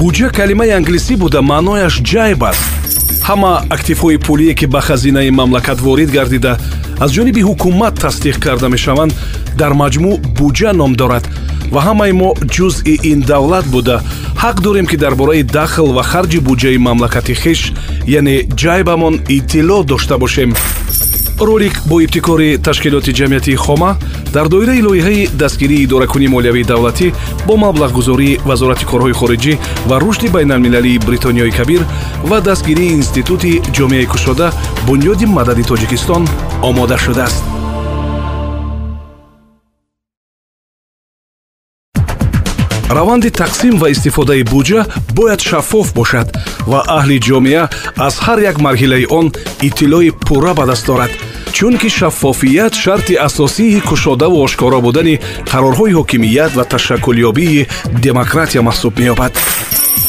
буҷа калимаи англисӣ буда маънояш ҷайб аст. Ҳама активҳои пулие ки ба хазинаи мамлакат ворид гардида аз ҷониби ҳукумат тасдиқ карда мешаванд дар маҷмӯъ буҷа ном дорад. Ва ҳамаи мо ҷузъи ин давлат буда. Ҳақ дорем ки дар бораи дахл ва харҷи буҷаи мамлакати хиш яъне ҷайбамон иттилоъ дошта бошем ролик бо ибтикори ташкилоти ҷамъияти хома дар доираи лоиҳаи дастгирии идоракунии молиявии давлатӣ бо маблағгузории вазорати корҳои хориҷӣ ва рушди байналмилалии бритониёи кабир ва дастгирии институти ҷомеаи кушода бунёди мадади тоҷикистон омода шудааст раванди тақсим ва истифодаи буҷа бояд шаффоф бошад ва аҳли ҷомеа аз ҳар як марҳилаи он иттилои пурра ба даст дорад. Чунки шаффофият шарти асосии кушодаву ошкоро будани қарорҳои ҳокимият ва ташаккулёбии демократия маҳсуб меёбад.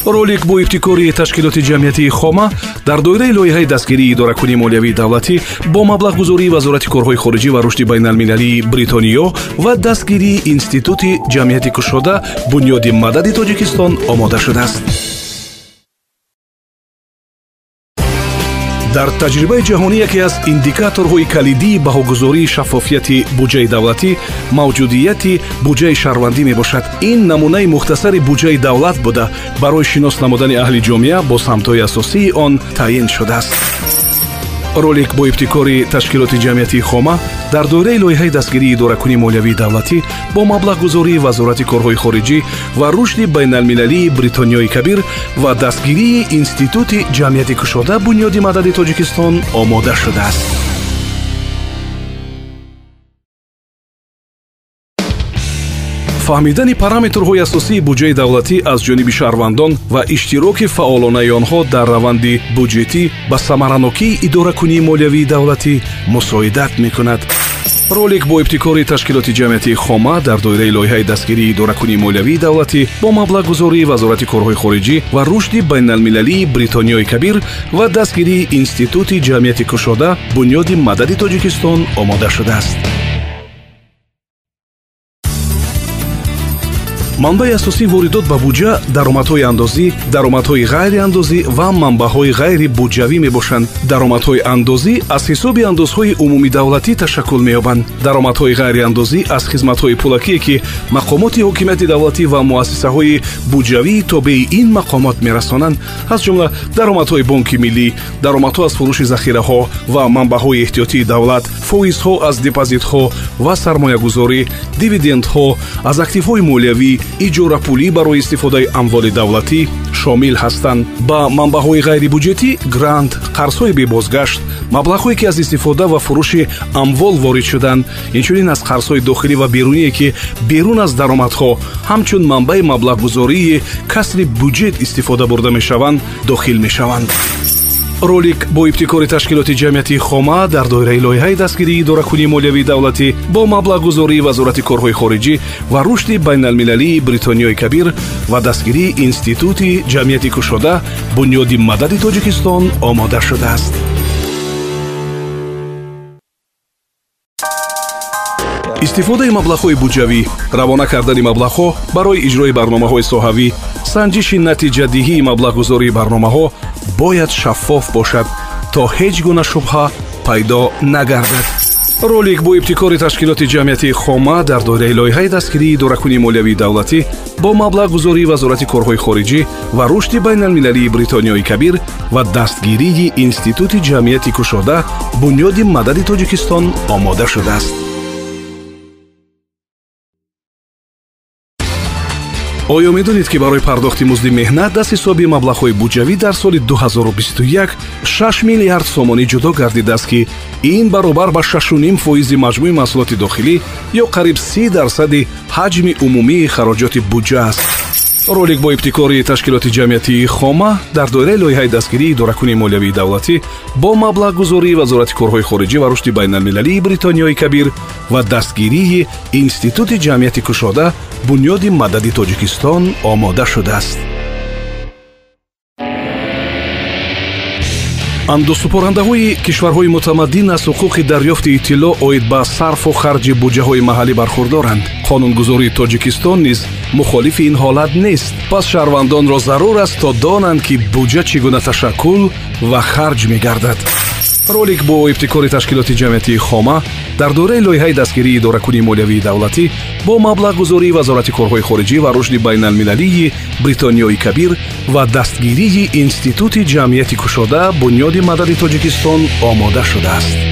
Ролик бо ибтикори ташкилоти ҷамъиятии хома дар доираи лоиҳаи дастгирии идоракунии молиявии давлатӣ бо маблағгузории вазорати корҳои хориҷӣ ва рушди байналмилалии бритониё ва дастгирии институти ҷамъияти кушода бунёди мадади тоҷикистон омода шудааст дар таҷрибаи ҷаҳонӣ яке аз индикаторҳои калидии баҳогузории шаффофияти буҷаи давлатӣ мавҷудияти буҷаи шаҳрвандӣ мебошад. Ин намунаи мухтасари буҷаи давлат буда. Барои шинос намудани аҳли ҷомеа бо самтҳои асосии он таъин шудааст. Ролик бо ибтикори ташкилоти ҷамъияти хома дар доираи лоиҳаи дастгирии идоракунии молиявии давлатӣ бо маблағгузории вазорати корҳои хориҷӣ ва рушди байналмилалии бритониёи кабир ва дастгирии институти ҷамъияти кушода бунёди мадади тоҷикистон омода шудааст. Фаҳмидани параметрҳои асосии буҷаи давлатӣ аз ҷониби шаҳрвандон ва иштироки фаъолонаи онҳо дар раванди буҷетӣ ба самаранокии идоракунии молиявии давлатӣ мусоидат мекунад ролик бо ибтикори ташкилоти ҷамъиятии хома дар доираи лоиҳаи дастгирии идоракунии молиявии давлатӣ бо маблағгузории вазорати корҳои хориҷӣ ва рушди байналмилалии бритониёи кабир ва дастгирии институти ҷамъияти кушода бунёди мадади тоҷикистон омода шудааст манбаи асосии воридот ба буҷа даромадҳои андозӣ даромадҳои ғайриандозӣ ва манбаъҳои ғайри буҷавӣ мебошанд. Даромадҳои андозӣ аз ҳисоби андозҳои умумидавлатӣ ташаккул меёбанд. Даромадҳои ғайриандозӣ аз хизматҳои пулакие ки мақомоти ҳокимияти давлатӣ ва муассисаҳои буҷавии тобеи ин мақомот мерасонанд. Аз ҷумла даромадҳои бонки миллӣ даромадҳо аз фурӯши захираҳо ва манбаъҳои эҳтиётии давлат фоизҳо аз депозитҳо ва сармоягузорӣ дивидендҳо аз активҳои молиявӣ иҷорапулӣ барои истифодаи амволи давлатӣ шомил ҳастанд. Ба манбаъҳои ғайрибуҷетӣ грант қарзҳои бебозгашт маблағҳое ки аз истифода ва фурӯши амвол ворид шуданд инчунин аз қарзҳои дохилӣ ва беруние ки берун аз даромадҳо ҳамчун манбаи маблағгузории касри бюҷет истифода бурда мешаванд дохил мешаванд ролик бо ибтикори ташкилоти ҷамъияти хома дар доираи лоиҳаи дастгирии идоракунии молиявии давлатӣ бо маблағгузории вазорати корҳои хориҷӣ ва рушди байналмилалии бритониёи кабир ва дастгирии институти ҷамъияти кушода бунёди мадади тоҷикистон омода шудааст. Истифодаи маблағҳои буҷавӣ равона кардани маблағҳо барои иҷрои барномаҳои соҳавӣ санҷиши натиҷадиҳии маблағгузории барномаҳо бояд шаффоф бошад то ҳеҷ гуна шубҳа пайдо нагардад. Ролик бо ибтикори ташкилоти ҷамъияти хома дар доираи лоиҳаи дастгирии идоракунии молиявии давлатӣ бо маблағгузории вазорати корҳои хориҷӣ ва рушди байналмилалии бритониёи кабир ва дастгирии институти ҷамъияти кушода бунёди мадади тоҷикистон омода шудааст оё медонед ки барои пардохти музди меҳнат даст ҳисоби маблағҳои буҷавӣ дар соли 2021 6 миллиард сомонӣ ҷудо гардидааст ки ин баробар ба 6 фоизи маҷмӯи маҳсулоти дохилӣ ё қариб 30 дарсади ҳаҷми умумии хароҷоти буҷа аст ролик бо ибтикори ташкилоти ҷамъиятии хома дар доираи лоиҳаи дастгирии идоракунии молиявии давлатӣ бо маблағгузории вазорати корҳои хориҷӣ ва рушди байналмилалии бритониёи кабир ва дастгирии институти ҷамъияти кушода бунёди мадади тоҷикистон омода шудааст. Андозсупорандаҳои кишварҳои мутамаддин аз ҳуқуқи дарёфти иттилоъ оид ба сарфу харҷи буҷаҳои маҳаллӣ бархурдоранд қонунгузории тоҷикистон низ мухолифи ин ҳолат нест. Пас шаҳрвандонро зарур аст то донанд ки буҷа чӣ гуна ташаккул ва харҷ мегардад. Ролик бо ибтикори ташкилоти ҷамъиятии хома дар дораи лоиҳаи дастгирии идоракунии молиявии давлатӣ бо маблағгузории вазорати корҳои хориҷӣ ва рушди байналмилалии бритониёи кабир ва дастгирии институти ҷамъияти кушода бунёди мадади тоҷикистон омода шудааст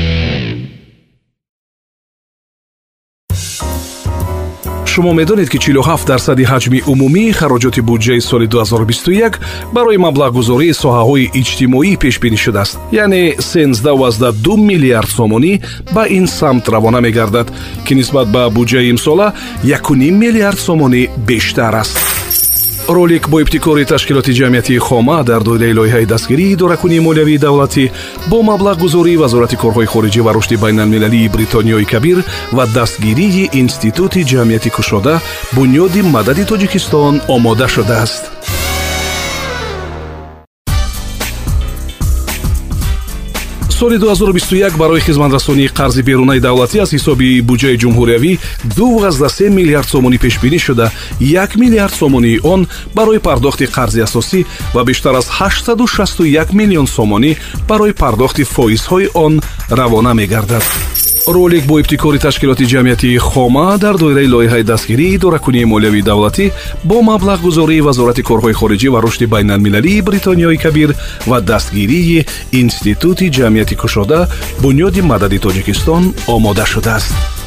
шумо медонед ки 47 дарсади ҳаҷми умумии хароҷоти буҷаи соли 2021 барои маблағгузории соҳаҳои иҷтимоӣ пешбинӣ шудааст. Яъне 13 миллиард сомонӣ ба ин самт равона мегардад ки нисбат ба буҷаи имсола 1 миллиард сомонӣ бештар аст ролик бо ибтикори ташкилоти ҷамъиятии хома дар доираи лоиҳаи дастгирии идоракунии молиявии давлатӣ бо маблағгузории вазорати корҳои хориҷӣ ва рушди байналмилалии бритониёи кабир ва дастгирии институти ҷамъияти кушода бунёди мадади тоҷикистон омода шудааст соли 2021 барои хизматрасонии қарзи берунаи давлатӣ аз ҳисоби буҷаи ҷумҳуриявӣ 23 миллиард сомонӣ пешбинӣ шуда. 1 миллиард сомонии он барои пардохти қарзи асосӣ ва бештар аз 861 миллион сомонӣ барои пардохти фоизҳои он равона мегардад ролик бо ибтикори ташкилоти ҷамъиятии хома дар доираи лоиҳаи дастгирии идоракунии молиявии давлатӣ бо маблағгузории вазорати корҳои хориҷӣ ва рушди байналмилалии бритониёи кабир ва дастгирии институти ҷамъияти кушода бунёди мадади тоҷикистон омода шудааст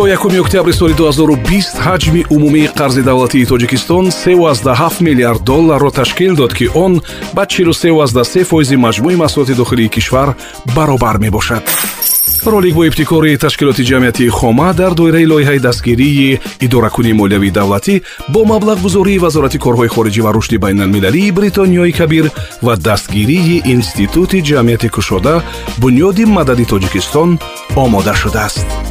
то 1 октябри соли 2020 ҳаҷми умумии қарзи давлатии тоҷикистон 37 миллиард долларро ташкил дод ки он ба 43 фоизи маҷмӯи маҳсулоти дохилии кишвар баробар мебошад. Ролик бо ибтикори ташкилоти ҷамъиятии хома дар доираи лоиҳаи дастгирии идоракунии молиявии давлатӣ бо маблағгузории вазорати корҳои хориҷӣ ва рушди байналмилалии бритониёи кабир ва дастгирии институти ҷамъияти кушода бунёди мадади тоҷикистон омода шудааст